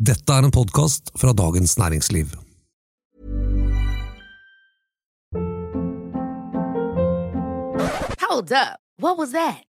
Dette er en podkast fra Dagens Næringsliv. Hold up. What was that?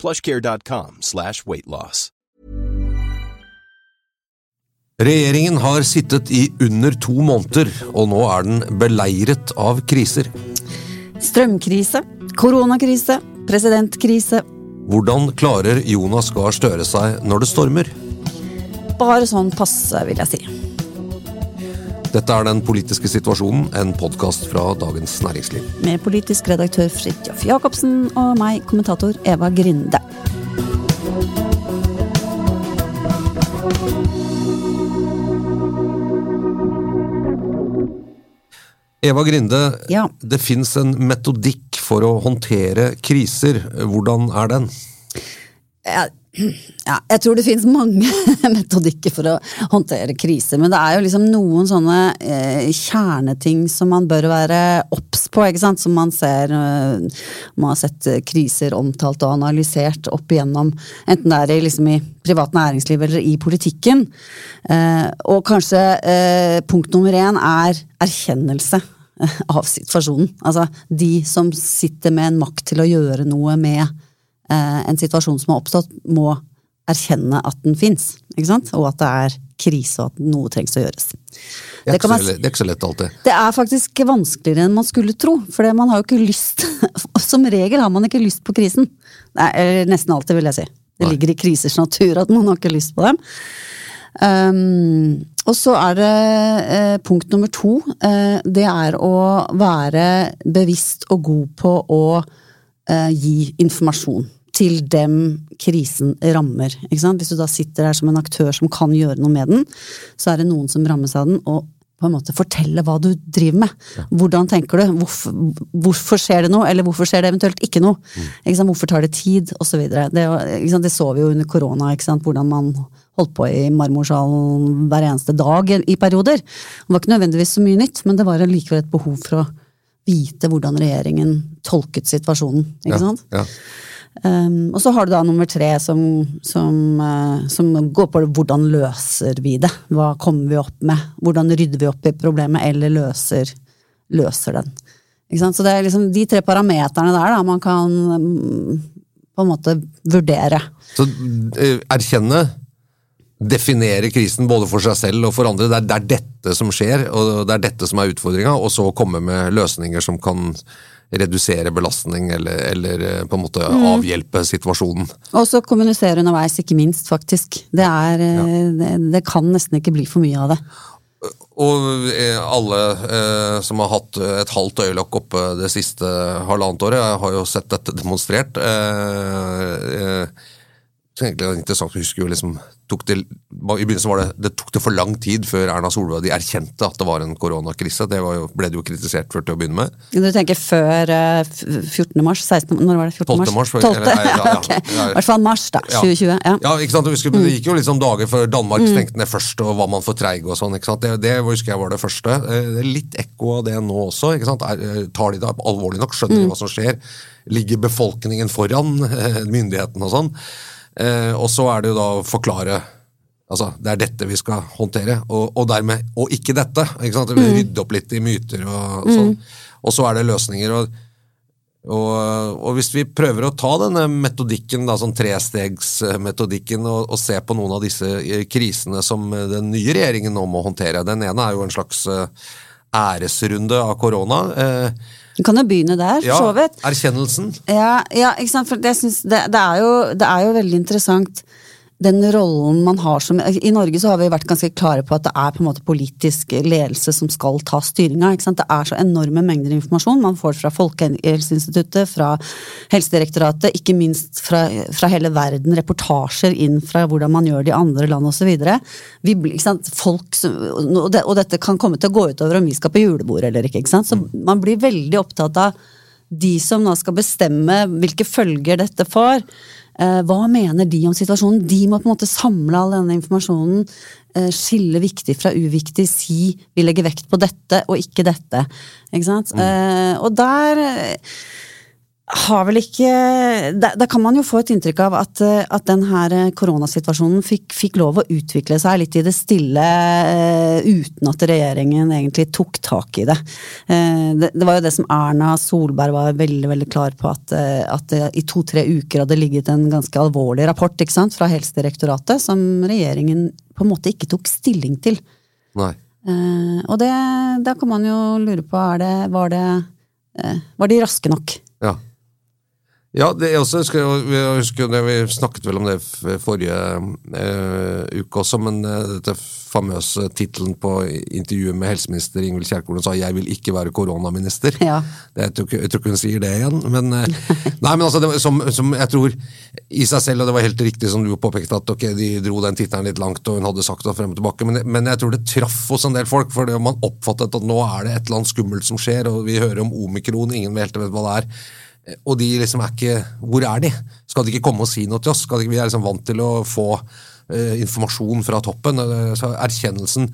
plushcare.com slash weightloss. Regjeringen har sittet i under to måneder, og nå er den beleiret av kriser. Strømkrise, koronakrise, presidentkrise. Hvordan klarer Jonas Gahr Støre seg når det stormer? Bare sånn passe, vil jeg si. Dette er Den politiske situasjonen, en podkast fra Dagens Næringsliv. Med politisk redaktør Fridtjof Jacobsen og meg, kommentator Eva Grinde. Eva Grinde, Ja. det fins en metodikk for å håndtere kriser. Hvordan er den? Ja, ja, jeg tror det finnes mange metodikker for å håndtere kriser, men det er jo liksom noen sånne eh, kjerneting som man bør være obs på, ikke sant? Som man ser eh, Man har sett eh, kriser omtalt og analysert opp igjennom, enten det er i, liksom, i privat næringsliv eller i politikken. Eh, og kanskje eh, punkt nummer én er erkjennelse av situasjonen. Altså de som sitter med en makt til å gjøre noe med en situasjon som har oppstått, må erkjenne at den fins, og at det er krise og at noe trengs å gjøres. Det er, ikke man det er ikke så lett alltid. det er faktisk vanskeligere enn man skulle tro, for man har jo ikke lyst Som regel har man ikke lyst på krisen. Nei, nesten alltid, vil jeg si. Det Nei. ligger i krisers natur at man har ikke lyst på dem. Um, og så er det eh, punkt nummer to. Eh, det er å være bevisst og god på å eh, gi informasjon til dem krisen rammer. Ikke sant? Hvis du da sitter der som en aktør som kan gjøre noe med den, så er det noen som rammes av den, og på en måte fortelle hva du driver med. Hvordan tenker du? Hvorfor, hvorfor skjer det noe, eller hvorfor skjer det eventuelt ikke noe? Ikke sant? Hvorfor tar det tid, Og Det, ikke sant? det så vi jo under korona, hvordan man holdt på i marmorsalen hver eneste dag i perioder. Det var ikke nødvendigvis så mye nytt, men det var likevel et behov for å vite hvordan regjeringen tolket situasjonen. ikke Ja, sant? ja. Um, og så har du da nummer tre som, som, uh, som går på hvordan løser vi det? Hva kommer vi opp med? Hvordan rydder vi opp i problemet, eller løser, løser den? Så det er liksom de tre parameterne der da, man kan um, på en måte vurdere. Så uh, erkjenne, definere krisen både for seg selv og for andre. Det er, det er dette som skjer, og det er dette som er utfordringa, og så komme med løsninger som kan redusere belastning eller, eller eh, på en måte avhjelpe situasjonen. Og så kommunisere underveis, ikke minst, faktisk. Det, er, ja. det, det kan nesten ikke bli for mye av det. Og eh, alle eh, som har hatt et halvt øyelokk oppe det siste halvannet året, har jo sett dette demonstrert, eh, eh, egentlig var interessant, husker jo liksom det, I begynnelsen var det det tok det for lang tid før Erna Solberg de erkjente at det var en koronakrise. Det var jo, ble det jo kritisert for til å begynne med. Du tenker før eh, 14. mars? 16. Når var det? 14. 12. mars, 12. eller- nei, ja, ja. ok. Ja. I hvert fall mars, da. 2020. Ja. Ja, ikke sant? Husker, Det gikk jo liksom dager før Danmark stengte ned først, og var man for treig og sånn. ikke sant? Det, det husker jeg var det første. Eh, Det er litt ekko av det nå også. ikke sant? Er, eh, tar de det alvorlig nok? Skjønner de hva som skjer? Ligger befolkningen foran eh, myndighetene og sånn? Eh, og så er det jo da å forklare Altså, Det er dette vi skal håndtere, og, og dermed Og ikke dette! ikke sant? Rydde opp litt i myter og, og sånn. Og så er det løsninger. og og, og hvis vi prøver å ta denne metodikken, da, sånn trestegsmetodikken, og, og se på noen av disse eh, krisene som eh, den nye regjeringen nå må håndtere Den ene er jo en slags eh, æresrunde av korona. Eh, Du kan jo begynne der, ja, for så vidt. erkjennelsen. Ja, ja, ikke sant? For jeg synes det, det, er jo, det er jo veldig interessant den rollen man har som I Norge så har vi vært ganske klare på at det er på en måte politisk ledelse som skal ta styringa. Det er så enorme mengder informasjon man får fra Folkehelseinstituttet, fra Helsedirektoratet, ikke minst fra, fra hele verden, reportasjer inn fra hvordan man gjør det i andre land osv. Og, det, og dette kan komme til å gå utover om vi skal på julebord eller ikke. ikke sant? Så man blir veldig opptatt av de som nå skal bestemme hvilke følger dette får. Eh, hva mener de om situasjonen? De må på en måte samle all denne informasjonen. eh, skille viktig fra uviktig. Si vi legger vekt på dette og ikke dette. Ikke sant? Mm. og der eh, har vel ikke Da, da kan man jo få et inntrykk av at, eh, at den her eh, koronasituasjonen fikk, fikk lov å utvikle seg litt i det stille eh, uten at regjeringen egentlig tok tak i det. Det. Det var jo det som Erna Solberg var veldig veldig klar på, at, at i to-tre uker hadde ligget en ganske alvorlig rapport ikke sant, fra Helsedirektoratet som regjeringen på en måte ikke tok stilling til. Nei. Og det, da kan man jo lure på, er det, var, det, var de raske nok? Ja. Ja, det er også, jeg, jeg husker Vi snakket vel om det forrige eh, uke også, men eh, dette famøse tittelen på intervjuet med helseminister Ingvild Kjerkol sa 'jeg vil ikke være koronaminister'. Ja. Det, jeg, tror ikke, jeg tror ikke hun sier det igjen, men, eh, nei, men altså, var som, som jeg tror i seg selv, og det var helt riktig som du påpekte, at ok, de dro den tittelen litt langt, og hun hadde sagt det frem og tilbake, men, men jeg tror det traff hos en del folk, for man oppfattet at nå er det et eller annet skummelt som skjer, og vi hører om omikron, ingen helt vet hva det er. Og de liksom er ikke Hvor er de? Skal de ikke komme og si noe til oss? Skal de vi er liksom vant til å få uh, informasjon fra toppen. Eh, Så erkjennelsen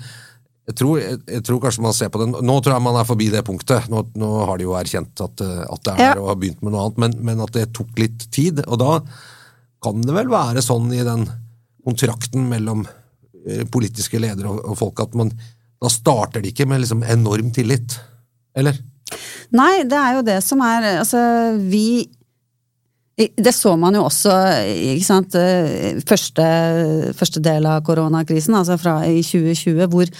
jeg tror, jeg, jeg tror kanskje man ser på den Nå tror jeg man er forbi det punktet. Nå, nå har de jo erkjent at, eh, at det er Ja. der og har begynt med noe annet, men, men at det tok litt tid. Og da kan det vel være sånn i den kontrakten mellom eh, politiske ledere og, og folk at man da starter de ikke med liksom enorm tillit. Eller? Nei, det er jo det som er Altså, vi det så man jo også ikke sant, eh, første, første del av koronakrisen, altså fra i 2020, hvor,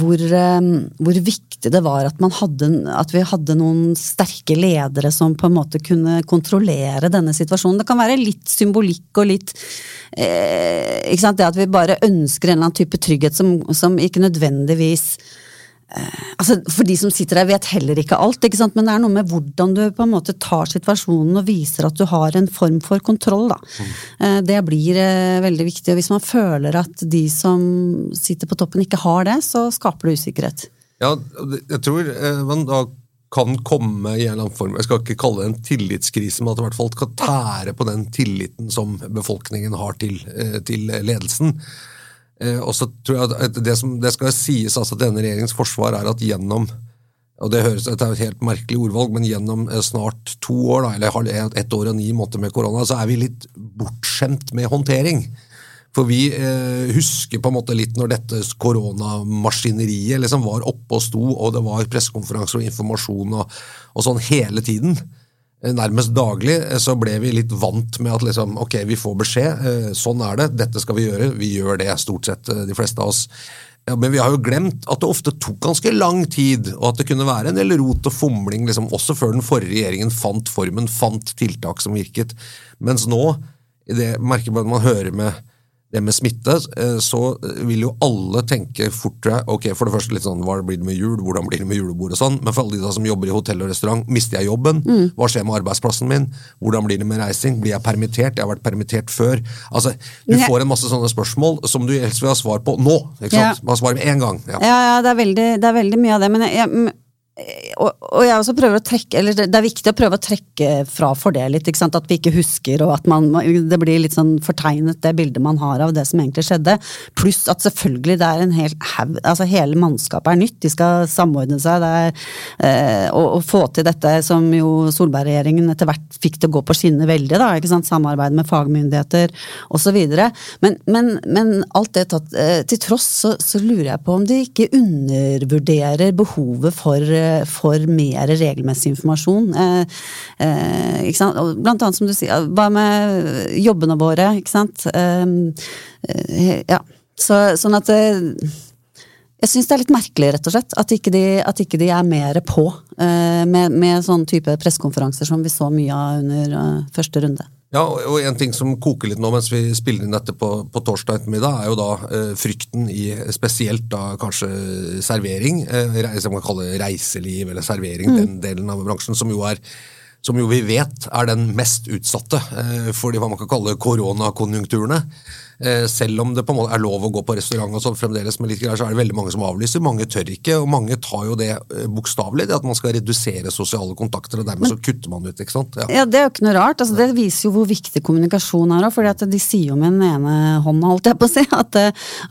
hvor, eh, hvor viktig det var at, hadde, at vi hadde noen sterke ledere som på en måte kunne kontrollere denne situasjonen. Det kan være litt symbolikk og litt eh, ikke sant, Det at vi bare ønsker en eller annen type trygghet som, som ikke nødvendigvis altså, For de som sitter der, vet heller ikke alt, ikke men det er noe med hvordan du på en måte tar situasjonen og viser at du har en form for kontroll. Da. Mm. Det blir eh, veldig viktig. Og hvis man føler at de som sitter på toppen ikke har det, så skaper det usikkerhet. Ja, jeg tror eh, man da kan komme i en eller annen form Jeg skal ikke kalle det en tillitskrise, men at det i hvert fall kan tære på den tilliten som befolkningen har til, eh, til ledelsen. Eh, Og så tror jeg at det, som, det skal sies altså at denne regjeringens forsvar er at gjennom og det høres det er et helt merkelig ordvalg, men gjennom eh, snart to år, da, eller ett år og ni måneder med korona, så er vi litt bortskjemt med håndtering. For vi eh, husker på en måte litt når dette koronamaskineriet liksom var oppe og sto, og det var pressekonferanser og informasjon og, og sånn hele tiden. Eh, Nærmest daglig eh, så ble vi litt vant med at liksom, ok, vi får beskjed, eh, sånn er det, dette skal vi gjøre, vi gjør det stort sett, de fleste av oss. Men vi har jo glemt at det ofte tok ganske lang tid, og at det kunne være en del rot og fomling, liksom, også før den forrige regjeringen fant formen, fant tiltak som virket. Mens nå, det merker man man hører med det med smitte, eh, så vil jo alle tenke fortere ok, for det første litt sånn, hva blir det med jul, hvordan blir det med julebord og sånn, men for alle de da som jobber i hotell og restaurant, mister jeg jobben? Hva skjer med arbeidsplassen min? Hvordan blir det med reising? Blir jeg permittert? Jeg har vært permittert før. Altså, Du ja. får en masse sånne spørsmål som du helst vil ha svar på nå. ikke Ja. sant? Bare svar med en gang. Ja. Ja, ja det, er veldig, det er veldig mye av det. Men jeg, jeg, og, og jeg også prøver å trekke Eller det er viktig å prøve å trekke fra for det litt. Ikke sant? At vi ikke husker, og at man, det blir litt sånn fortegnet, det bildet man har av det som egentlig skjedde. Pluss at selvfølgelig det er en hel Altså hele mannskapet er nytt. De skal samordne seg. Er, eh, og, og få til dette som jo Solberg-regjeringen etter hvert fikk til å gå på skinner veldig. da, ikke sant? Samarbeid med fagmyndigheter osv. Men, men, men alt det tatt eh, til tross, så, så lurer jeg på om de ikke undervurderer behovet for, eh, for mer regelmessig informasjon. Eh, eh? Blant annet som du sier, hva med jobbene våre, ikke sant. Eh, ja. Så, sånn at jeg syns det er litt merkelig, rett og slett, at ikke de, at ikke de er mer på eh, med, med sånn type pressekonferanser som vi så mye av under første runde. Ja, og en ting som koker litt nå mens vi spiller inn dette på, på torsdag ettermiddag, er jo da eh, frykten i spesielt da kanskje servering, eh, som man kan kalle reiseliv eller servering, den delen av bransjen, som jo er som jo vi vet er den mest utsatte eh, for de hva man kan kalle koronakonjunkturene. Eh, selv om det på en måte er lov å gå på restaurant og sånn fremdeles, med litt greier, så er det veldig mange som avlyser. Mange tør ikke, og mange tar jo det eh, bokstavelig, det at man skal redusere sosiale kontakter, og dermed så kutter man ut, ikke sant? Ja. Ja, Det er jo ikke noe rart. Altså, det viser jo hvor viktig kommunikasjon er. For de sier jo med den ene hånda, holdt jeg på å si, at,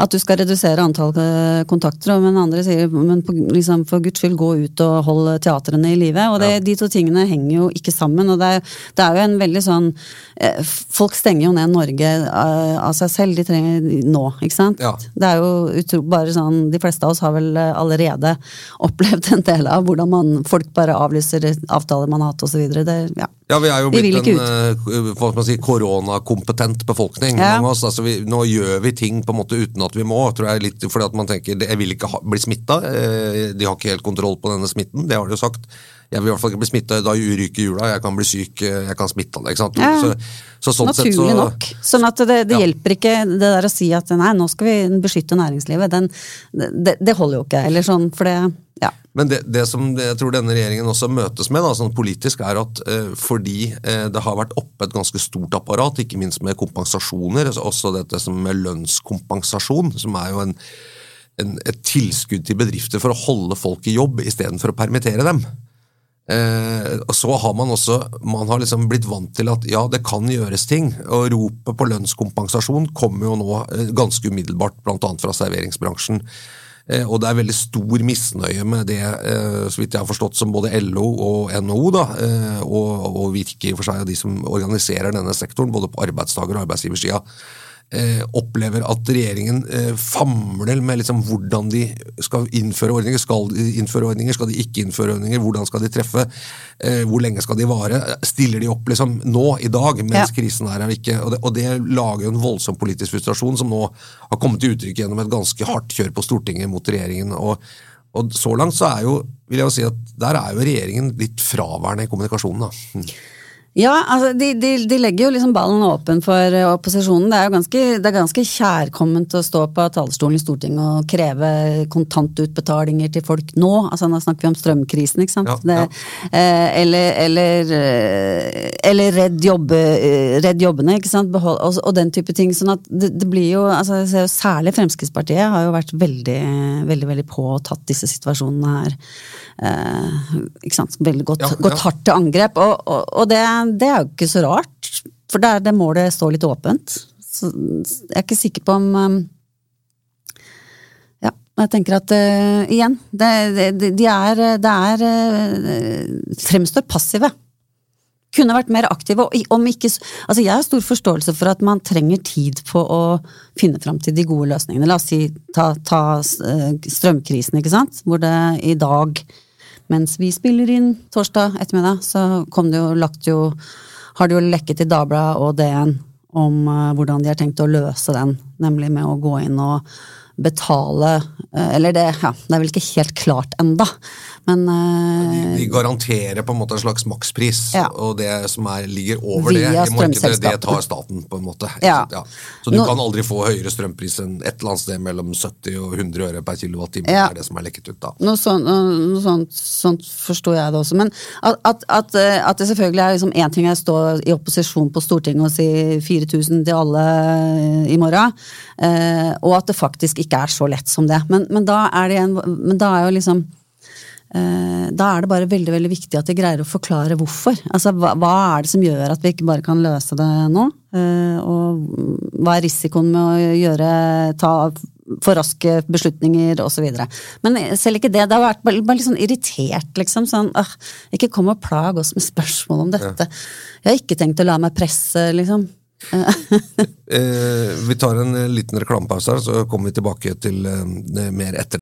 at du skal redusere antall kontakter. Og den andre sier men på, liksom, for guds skyld gå ut og hold teatrene i live. Og det, de to tingene henger jo ikke sammen. Og det er, det er jo en veldig sånn eh, Folk stenger jo ned Norge eh, av seg selv. De trenger nå, ikke sant. Ja. Det er jo utro, bare sånn De fleste av oss har vel eh, allerede opplevd en del av hvordan man, folk bare avlyser avtaler man har hatt osv. Ja. Ja, vi er jo blitt en hva skal man si, koronakompetent befolkning. Ja. Oss, altså vi, nå gjør vi ting på en måte uten at vi må, tror jeg litt fordi at man tenker jeg vil ikke ha, bli smitta. De har ikke helt kontroll på denne smitten, det har de jo sagt. Jeg vil i hvert fall ikke bli smitta, da ryker jula, jeg kan bli syk, eh, jeg kan smitte alle. Så, så sånn Naturlig sett så, nok. Sånn at det, det Ja. hjelper ikke det der å si at nei, nå skal vi beskytte næringslivet. Den, det, det holder jo ikke. Eller sånn, for det ja. Men det, det som jeg tror denne regjeringen også møtes med, da, sånn politisk, er at eh, fordi eh, det har vært oppe et ganske stort apparat, ikke minst med kompensasjoner, altså også dette som med lønnskompensasjon, som er jo en, en, et tilskudd til bedrifter for å holde folk i jobb istedenfor å permittere dem. Eh, så har man også man har liksom blitt vant til at ja, det kan gjøres ting. Og ropet på lønnskompensasjon kommer jo nå eh, ganske umiddelbart, bl.a. fra serveringsbransjen. Eh, og det er veldig stor misnøye med det, eh, så vidt jeg har forstått, som både LO og NHO, da, eh, og, og Virke for seg, og de som organiserer denne sektoren, både på arbeidstaker- og arbeidsgiversida, eh, opplever at regjeringen eh, famler med liksom hvordan de skal innføre ordninger. Skal de innføre ordninger, skal de ikke innføre ordninger, hvordan skal de treffe, eh, hvor lenge skal de vare? Stiller de opp liksom nå, i dag, mens Ja. krisen er her? Ikke? Og, det, og det lager jo en voldsom politisk frustrasjon, som nå har kommet til uttrykk gjennom et ganske hardt kjør på Stortinget mot regjeringen. og og så langt så er jo, vil jeg jo si at der er jo regjeringen litt fraværende i kommunikasjonen. da. Ja, altså de, de, de legger jo liksom ballen åpen for eh, opposisjonen. Det er jo ganske, det er ganske kjærkomment å stå på talerstolen i Stortinget og kreve kontantutbetalinger til folk nå. Altså Nå snakker vi om strømkrisen, ikke sant. Ja, Det, eh, eller, eller, eh, eller redd, jobbe, eh, redd jobbene, ikke sant. Behold, og, og den type ting. Sånn at det, det blir jo, altså jeg ser jo Særlig Fremskrittspartiet har jo vært veldig, veldig, veldig på og tatt disse situasjonene her. Eh, ikke sant? Veldig godt, Ja, ja. gått hardt til angrep. Og, og, og det, det er jo ikke så rart, for der det målet står litt åpent. Så jeg er ikke sikker på om um, Ja, jeg tenker at uh, igjen, det, det, de er, det er uh, Fremstår passive. Kunne vært mer aktive. Om ikke, altså jeg har stor forståelse for at man trenger tid på å finne fram til de gode løsningene. La oss si ta, ta uh, strømkrisen, ikke sant. Hvor det i dag mens vi spiller inn torsdag ettermiddag, så kom det jo, lagt jo, har det jo lekket i Dagbladet og DN om uh, hvordan de har tenkt å løse den, nemlig med å gå inn og betale eh, Eller det, ja, det er vel ikke helt klart enda, men eh, De garanterer på en måte en slags makspris, Ja. og det som er, ligger over Via det i markedet, det tar staten, på en måte. Ja. Ja. Så du Nå- kan aldri få høyere strømpris enn et eller annet sted mellom 70 og 100 øre per kilowattime. Ja. Er det som er lekket ut, da. Noe, sånt, noe sånt, sånt forstår jeg det også. Men at, at, at, eh, at det selvfølgelig er liksom én ting er å stå i opposisjon på Stortinget og si 4000 til alle eh, i morgen, og at det faktisk ikke er så lett som det. Men, men, da, er det en, men da er jo liksom da er det bare veldig veldig viktig at vi greier å forklare hvorfor. Altså, hva, hva er det som gjør at vi ikke bare kan løse det nå? Eh, og hva er risikoen med å gjøre, ta for raske beslutninger osv. Men selv ikke det. Det har vært bare, bare litt sånn irritert, liksom. Sånn, «Åh, ikke kom og plag oss med spørsmål om dette. Jeg har ikke tenkt å la meg presse, liksom. Eh, vi tar en eh, liten reklamepause her, så kommer vi tilbake til eh, mer etter.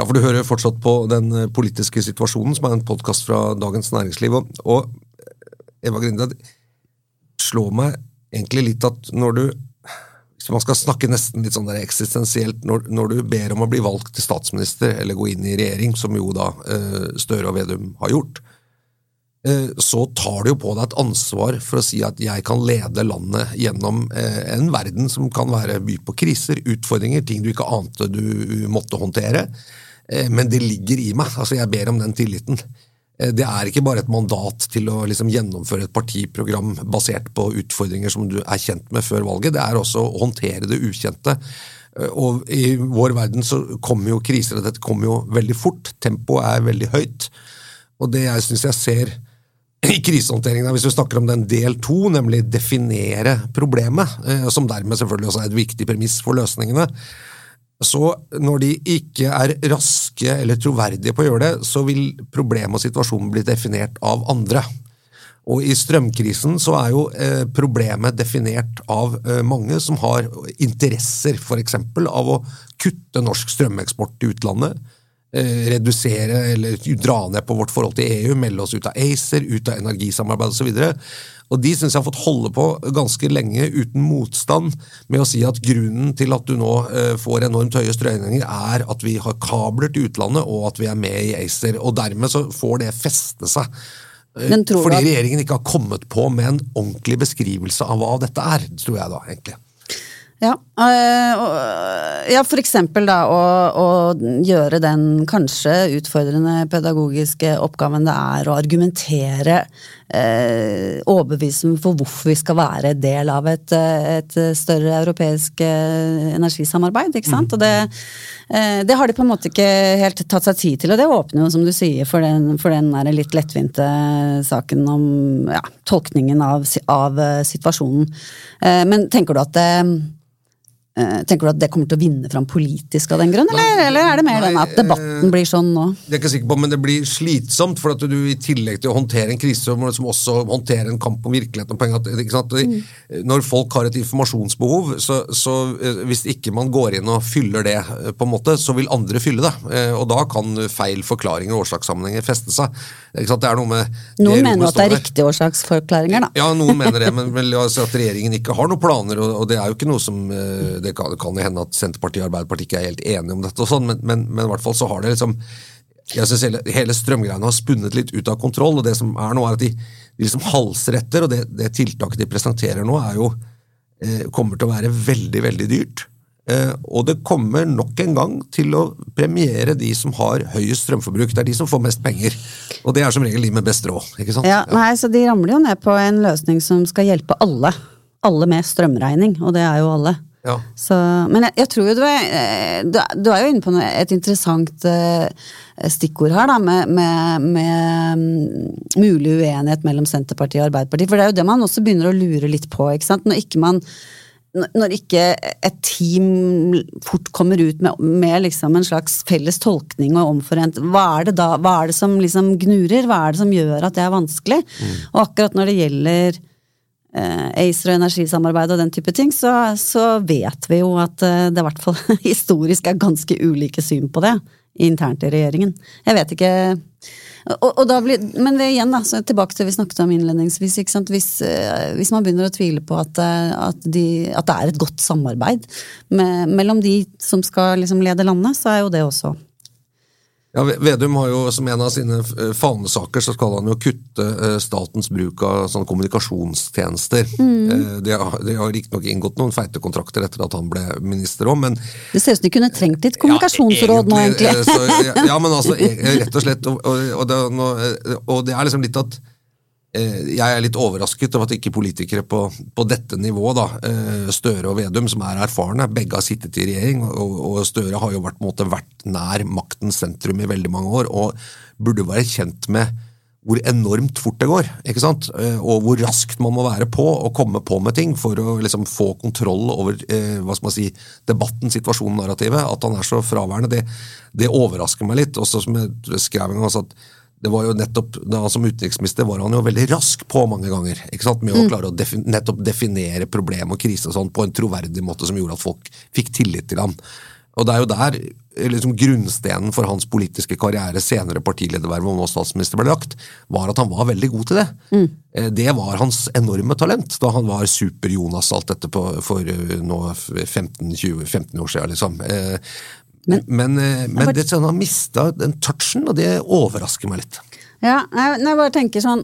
Ja, for du hører fortsatt på Den eh, politiske situasjonen, som er en podkast fra Dagens Næringsliv. Og, og eh, Eva Grinde, det slår meg egentlig litt at når du Hvis man skal snakke nesten litt sånn der eksistensielt, når, når du ber om å bli valgt til statsminister eller gå inn i regjering, som jo da eh, Støre og Vedum har gjort, så tar du jo på deg et ansvar for å si at jeg kan lede landet gjennom en verden som kan være by på kriser, utfordringer, ting du ikke ante du måtte håndtere. Eh, Men det ligger i meg. altså Jeg ber om den tilliten. Eh, Det er ikke bare et mandat til å liksom gjennomføre et partiprogram basert på utfordringer som du er kjent med før valget, det er også å håndtere det ukjente. Eh, Og I vår verden så kommer jo kriser, og dette kommer jo veldig fort. Tempoet er veldig høyt. Og det jeg syns jeg ser i krisehåndteringen, hvis vi snakker om den del to, nemlig definere problemet, som dermed selvfølgelig også er et viktig premiss for løsningene, så når de ikke er raske eller troverdige på å gjøre det, så vil problemet og situasjonen bli definert av andre. Og i strømkrisen så er jo eh, problemet definert av eh, mange som har interesser, f.eks. av å kutte norsk strømeksport til utlandet. Eh, redusere eller dra ned på vårt forhold til EU, melde oss ut av ACER, ut av energisamarbeid osv. Og de syns jeg har fått holde på ganske lenge uten motstand med å si at grunnen til at du nå eh, får enormt høye strømregninger, er at vi har kabler til utlandet og at vi er med i ACER. Og dermed så får det feste seg. Eh, Fordi at- regjeringen ikke har kommet på med en ordentlig beskrivelse av hva dette er, tror jeg da, egentlig. Ja, øh, ja for eksempel da å, å gjøre den kanskje utfordrende pedagogiske oppgaven det er å argumentere eh, overbevisning for hvorfor vi skal være del av et, eh, et større europeisk eh, energisamarbeid, ikke sant? Og det, eh, det har de på en måte ikke helt tatt seg tid til, og det åpner jo, som du sier, for den, for den litt lettvinte saken om ja, tolkningen av, av eh, situasjonen. Men tenker du at det Tenker du at det kommer til å vinne fram politisk av den grunn, eller, eller er det mer den at debatten blir sånn nå? Det er jeg ikke sikker på, men det blir slitsomt, for at du i tillegg til å håndtere en krise, må liksom også håndtere en kamp om virkeligheten. og penger. ikke sant? Når folk har et informasjonsbehov, så, så eh, hvis ikke man går inn og fyller det, eh, på en måte, så vil andre fylle det. Eh, Og da kan feil forklaringer og årsakssammenhenger feste seg. Det er noe med Noen mener at det er riktige årsaksforklaringer, da. Ja, noen mener det, men altså at regjeringen ikke har noen planer, og, og det er jo ikke noe som eh, Det kan, det kan hende at Senterpartiet og Arbeiderpartiet ikke er helt enige om dette, og sånn, men, men, men i hvert fall så har det liksom jeg synes hele, hele strømgreiene har spunnet litt ut av kontroll, og det som er nå er at de, de liksom halser etter, og det, det tiltaket de presenterer nå, er jo eh, kommer til å være veldig, veldig dyrt. Eh, og det kommer nok en gang til å premiere de som har høyest strømforbruk. Det er de som får mest penger. Og det er som regel de med best råd. ikke sant? Ja, nei, så de ramler jo ned på en løsning som skal hjelpe alle. Alle med strømregning, og det er jo alle. Ja. Så, men jeg, jeg tror jo du er, eh, du, du er jo inne på noe, et interessant uh, stikkord her, da, med, med, med mm, mulig uenighet mellom Senterpartiet og Arbeiderpartiet. For det er jo det man også begynner å lure litt på. ikke sant? Når ikke man når- ikke et team fort kommer ut med, med liksom en slags felles tolkning og omforent, hva er det da, hva er det som liksom gnurer? Hva er det som gjør at det er vanskelig? Og akkurat når det gjelder ACER og energisamarbeid og den type ting, så, så vet vi jo at eh, det i hvert fall historisk er ganske ulike syn på det internt i regjeringen. Jeg vet ikke og, og blir, Men igjen, da, tilbake til det vi snakket om innledningsvis. Hvis, eh, hvis man begynner å tvile på at, eh, at, de, at det er et godt samarbeid med, mellom de som skal liksom lede landet, så er jo det også Ja, Vedum har jo som en av sine eh, fanesaker så skal han jo kutte eh, statens bruk av sånne kommunikasjonstjenester. Mm. De har, de har riktignok inngått noen feite kontrakter etter at han ble minister òg, men Det ser ut som de kunne trengt litt kommunikasjonsråd nå, Ja, egentlig. eh, Så, ja, ja, men altså, eh, rett og slett. Og, og, det, eh, og det er liksom litt at eh, jeg er litt overrasket over at ikke politikere på, på dette nivået, da, eh, Støre og Vedum, som er erfarne, begge har sittet i regjering, og, og Støre har jo vært, måte, vært nær maktens sentrum i veldig mange år, og burde være kjent med hvor enormt fort det går, ikke sant? Eh, og hvor raskt man må være på og komme på med ting for å liksom få kontroll over eh, hva skal man si, debatten, situasjonen, narrativet. At han er så fraværende, det, det overrasker meg litt. Også som jeg skrev en gang, altså at det var jo nettopp, da Som utenriksminister var han jo veldig rask på mange ganger. ikke sant? Med å klare å defin, nettopp definere problem og krise og sånn på en troverdig måte som gjorde at folk fikk tillit til han. Og det er jo der eh, liksom grunnstenen for hans politiske karriere, senere partilederverv og nå statsminister, ble lagt, var at han var veldig god til det. Mm. Det var hans enorme talent da han var super-Jonas alt dette på, for eh, nå 15-20-15 år siden, liksom. Eh, Men, men, bare, det, sånn, han mista den touchen, og det overrasker meg litt. Ja, jeg, jeg bare tenker sånn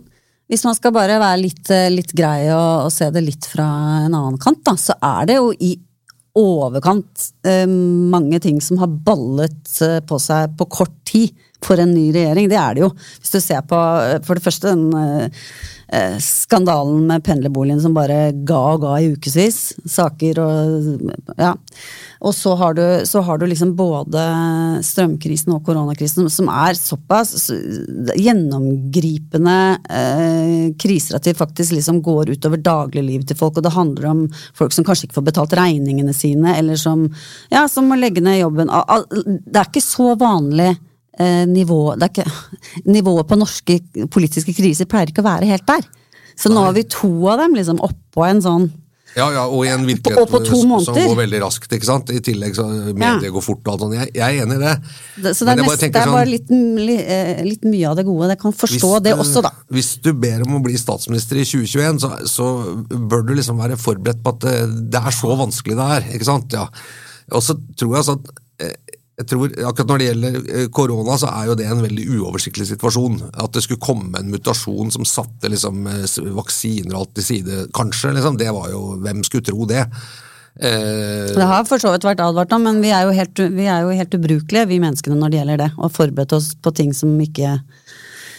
Hvis man skal bare være litt, eh, litt grei og, og se det litt fra en annen kant, da, så er det jo i overkant eh, mange ting som har ballet eh, på seg på kort tid for en ny regjering. Det er det jo. Hvis du ser på eh, for det første den eh, eh, skandalen med pendlerboligen som bare ga og ga i ukevis. Saker og ja. Og så har, du, så har du liksom både strømkrisen og koronakrisen, som er såpass gjennomgripende eh, kriser at de faktisk liksom går utover dagliglivet til folk. Og det handler om folk som kanskje ikke får betalt regningene sine, eller som, ja, som må legge ned jobben. Det er ikke så vanlig eh, nivå det ikke, Nivået på norske politiske kriser pleier ikke å være helt der. Så nå har vi to av dem liksom oppå en sånn Ja, ja, og i en virkelighet på som- går veldig raskt. ikke sant? I tillegg så medier går fort og alt sånt. Jeg, jeg er enig i det. det, Så det er, bare nest, det er bare sånn, litt, eh, litt mye av det gode. Jeg kan forstå hvis det også, da. Hvis du ber om å bli statsminister i 2021, så, så bør du liksom være forberedt på at det, det er så vanskelig det er. ikke sant? Ja. Og så tror jeg altså at eh, jeg tror, akkurat Når det gjelder eh, korona, så er jo det en veldig uoversiktlig situasjon. At det skulle komme en mutasjon som satte liksom eh, vaksiner og alt til side, kanskje. liksom, det var jo, Hvem skulle tro det? Eh, Det har for så vidt vært advart om, men vi er, jo helt, vi er jo helt ubrukelige, vi menneskene, når det gjelder det. Og forberedt oss på ting som ikke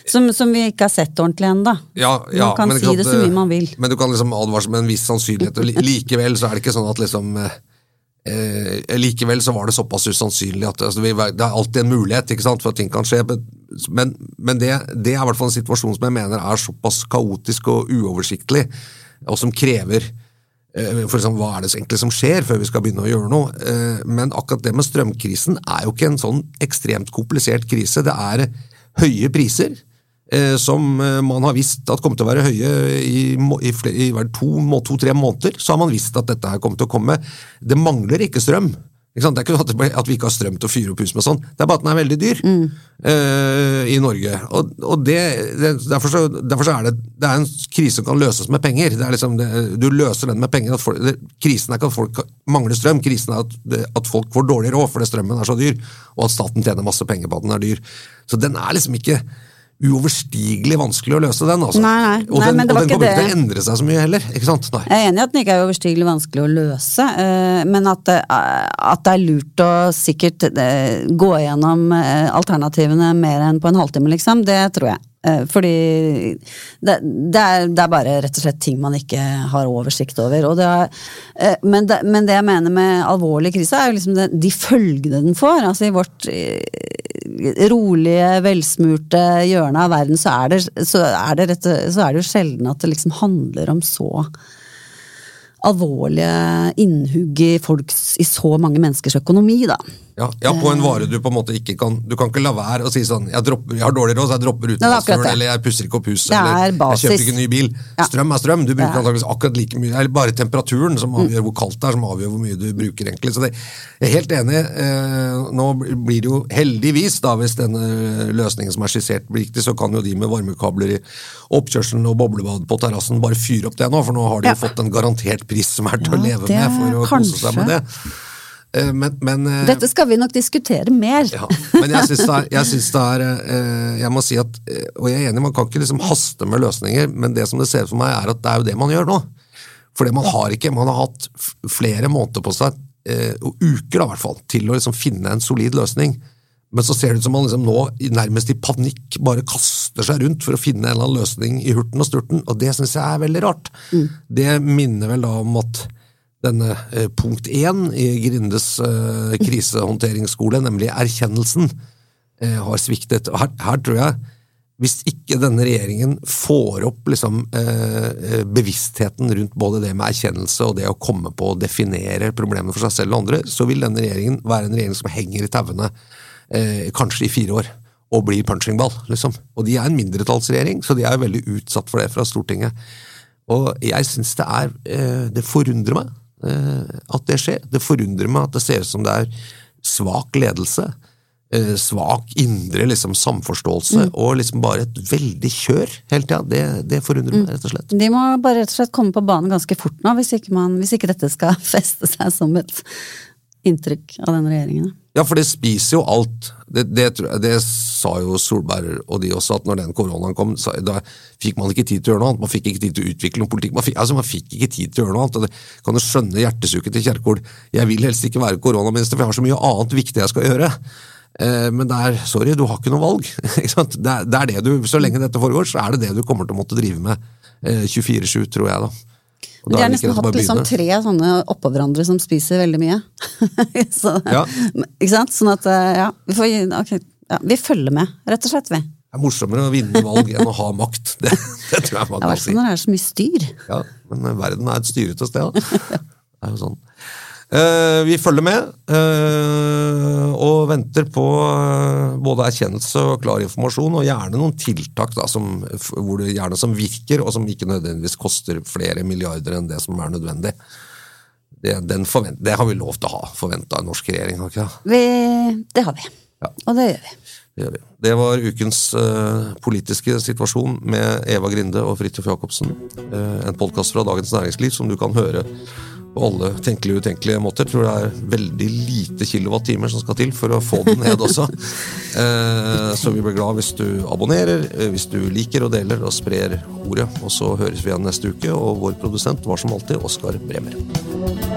som, som vi ikke har sett ordentlig ennå. Ja, ja, man kan men si det så mye man vil. Men du kan liksom advare med en viss sannsynlighet, og likevel så er det ikke sånn at liksom eh, Likevel så var det såpass usannsynlig at altså, det er alltid en mulighet ikke sant, for at ting kan skje, men, men, det, det er i hvert fall en situasjon som jeg mener er såpass kaotisk og uoversiktlig, og som krever eh, for eksempel, Hva er det egentlig som skjer før vi skal begynne å gjøre noe? Eh, Men akkurat det med strømkrisen er jo ikke en sånn ekstremt komplisert krise. Det er høye priser som eh, man har visst at kommer til å være høye i, i, flere, i hver to, må- to-tre måneder. Så har man visst at dette her kommer til å komme. Det mangler ikke strøm. Ikke? Det er ikke sånn at, vi ikke har strøm til å fyre opp hus med sånn. Det er bare at den er veldig dyr eh, i Norge. Og, og det, det, derfor, så, derfor så er det, det er en krise som kan løses med penger. Det er liksom du løser den med penger. At folk, krisen er ikke at folk mangler strøm, krisen er at, det, at folk får dårlig råd fordi strømmen er så dyr, og at staten tjener masse penger på at den er dyr. Så den er liksom ikke uoverstigelig vanskelig å løse, den. Altså. Nei, nei. Og Nei, den, men det og den kommer ikke til å endre seg så mye heller. ikke sant? Nei. Jeg er enig i at den ikke er uoverstigelig vanskelig å løse, eh, men at det, at det er lurt å sikkert eh, gå gjennom eh, alternativene mer enn på en halvtime, liksom, det tror jeg. Eh, fordi det, det, er, det, er, bare rett og slett ting man ikke har oversikt over. Det er, eh, men, men, det, jeg mener med alvorlig krise, er jo liksom de følgene den får. Altså I vårt rolige, velsmurte hjørne av verden så er det, så er det, rett, så er det jo sjelden at det liksom handler om så alvorlige innhugg i folks, i så mange menneskers økonomi, da. Ja, ja, på en vare du på en måte ikke kan Du kan ikke la være å si sånn Jeg, dropper, jeg har dårlig råd, så jeg dropper utenlandsturen, eller jeg pusser ikke opp huset, eller jeg kjøper ikke ny bil. Ja. Strøm er strøm. Du bruker antakeligvis akkurat like mye. Eller bare temperaturen som avgjør hvor kaldt det er, som avgjør hvor mye du bruker, egentlig. Så det, jeg er helt enig. Eh, nå blir det jo heldigvis, da, hvis denne løsningen som er skissert blir riktig, så kan jo de med varmekabler i oppkjørselen og boblebad på terrassen bare fyre opp det nå, for nå har de jo fått en garantert pris som er til å leve med for å kose seg med det. Eh, men, men, eh, Dette skal vi nok diskutere mer. Ja, men jeg syns det, det, er eh, Jeg må si at, og jeg er enig, man kan ikke liksom haste med løsninger, men det som det ser ut for meg, er at det er jo det man gjør nå. For man har ikke, man har hatt flere måneder på seg, og uker da i hvert fall, til å liksom finne en solid løsning. Men så ser det ut som man liksom nå nærmest i panikk bare kaster seg rundt for å finne en eller annen løsning i hurten og sturten, og det syns jeg er veldig rart. Mm. Det minner vel da om at denne eh, punkt én i Grindes eh, krisehåndteringsskole, nemlig erkjennelsen, eh, har sviktet. Her, her, tror jeg, hvis ikke denne regjeringen får opp liksom, bevisstheten rundt både det med erkjennelse og det å komme på å definere problemene for seg selv og andre, så vil denne regjeringen være en regjering som henger i tauene kanskje i fire år. Og blir punchingball, liksom. Og de er en mindretallsregjering, så de er veldig utsatt for det fra Stortinget. Og jeg syns det er Det forundrer meg at det skjer. Det forundrer meg at det ser ut som det er svak ledelse. Eh, svak indre liksom, samforståelse mm. og liksom bare et veldig kjør hele tida. Det, det, forundrer meg, mm. rett og slett. De må bare rett og slett komme på banen ganske fort nå, hvis ikke, man, hvis ikke dette skal feste seg som et inntrykk av denne regjeringen. Ja, for det spiser jo alt. Det, det, det, sa jo Solberg og de også, at når den koronaen kom, så, da fikk man ikke tid til å gjøre noe annet. Man fikk ikke tid til å utvikle noen politikk. Man fikk, altså, man fikk ikke tid til å gjøre noe annet. og det Kan du skjønne hjertesuket til Kjerkol? Jeg vil helst ikke være koronaminister, for jeg har så mye annet viktig jeg skal gjøre. Eh, men det er, sorry, du har ikke noe valg. Ikke det, det, er, det du, Så lenge dette foregår, så er det det du kommer til å måtte drive med eh, 24-7, tror jeg. da. De har nesten hatt liksom tre sånne oppå hverandre som spiser veldig mye. så, ja. Ikke sant? Sånn at, eh, ja vi, får, okay, ja vi, følger med, rett og slett, vi. Det er morsommere å vinne valg enn å ha makt. Det, det tror jeg man kan si. I hvert fall når det er så mye styr. Ja, men verden er et styrete sted. Det er jo sånn. Uh, vi følger med, uh, og venter på uh, både erkjennelse og klar informasjon, og gjerne noen tiltak da, som, det, gjerne som virker, og som ikke nødvendigvis koster flere milliarder enn det som er nødvendig. Det, det har vi lov til å ha forventa av norsk regjering, har ikke det? Vi, det har vi. Ja. Og det gjør vi. Det, gjør vi. det var ukens politiske situasjon med Eva Grinde og Fridtjof Jacobsen. en podkast fra Dagens Næringsliv som du kan høre på alle tenkelige og utenkelige måter. Jeg tror det er veldig lite kilowattimer som skal til for å få den ned også. Eh, så vi blir glad hvis du abonnerer, eh, hvis du liker og deler og sprer ordet. Og så høres vi igjen neste uke, og vår produsent var som alltid Oskar Bremer.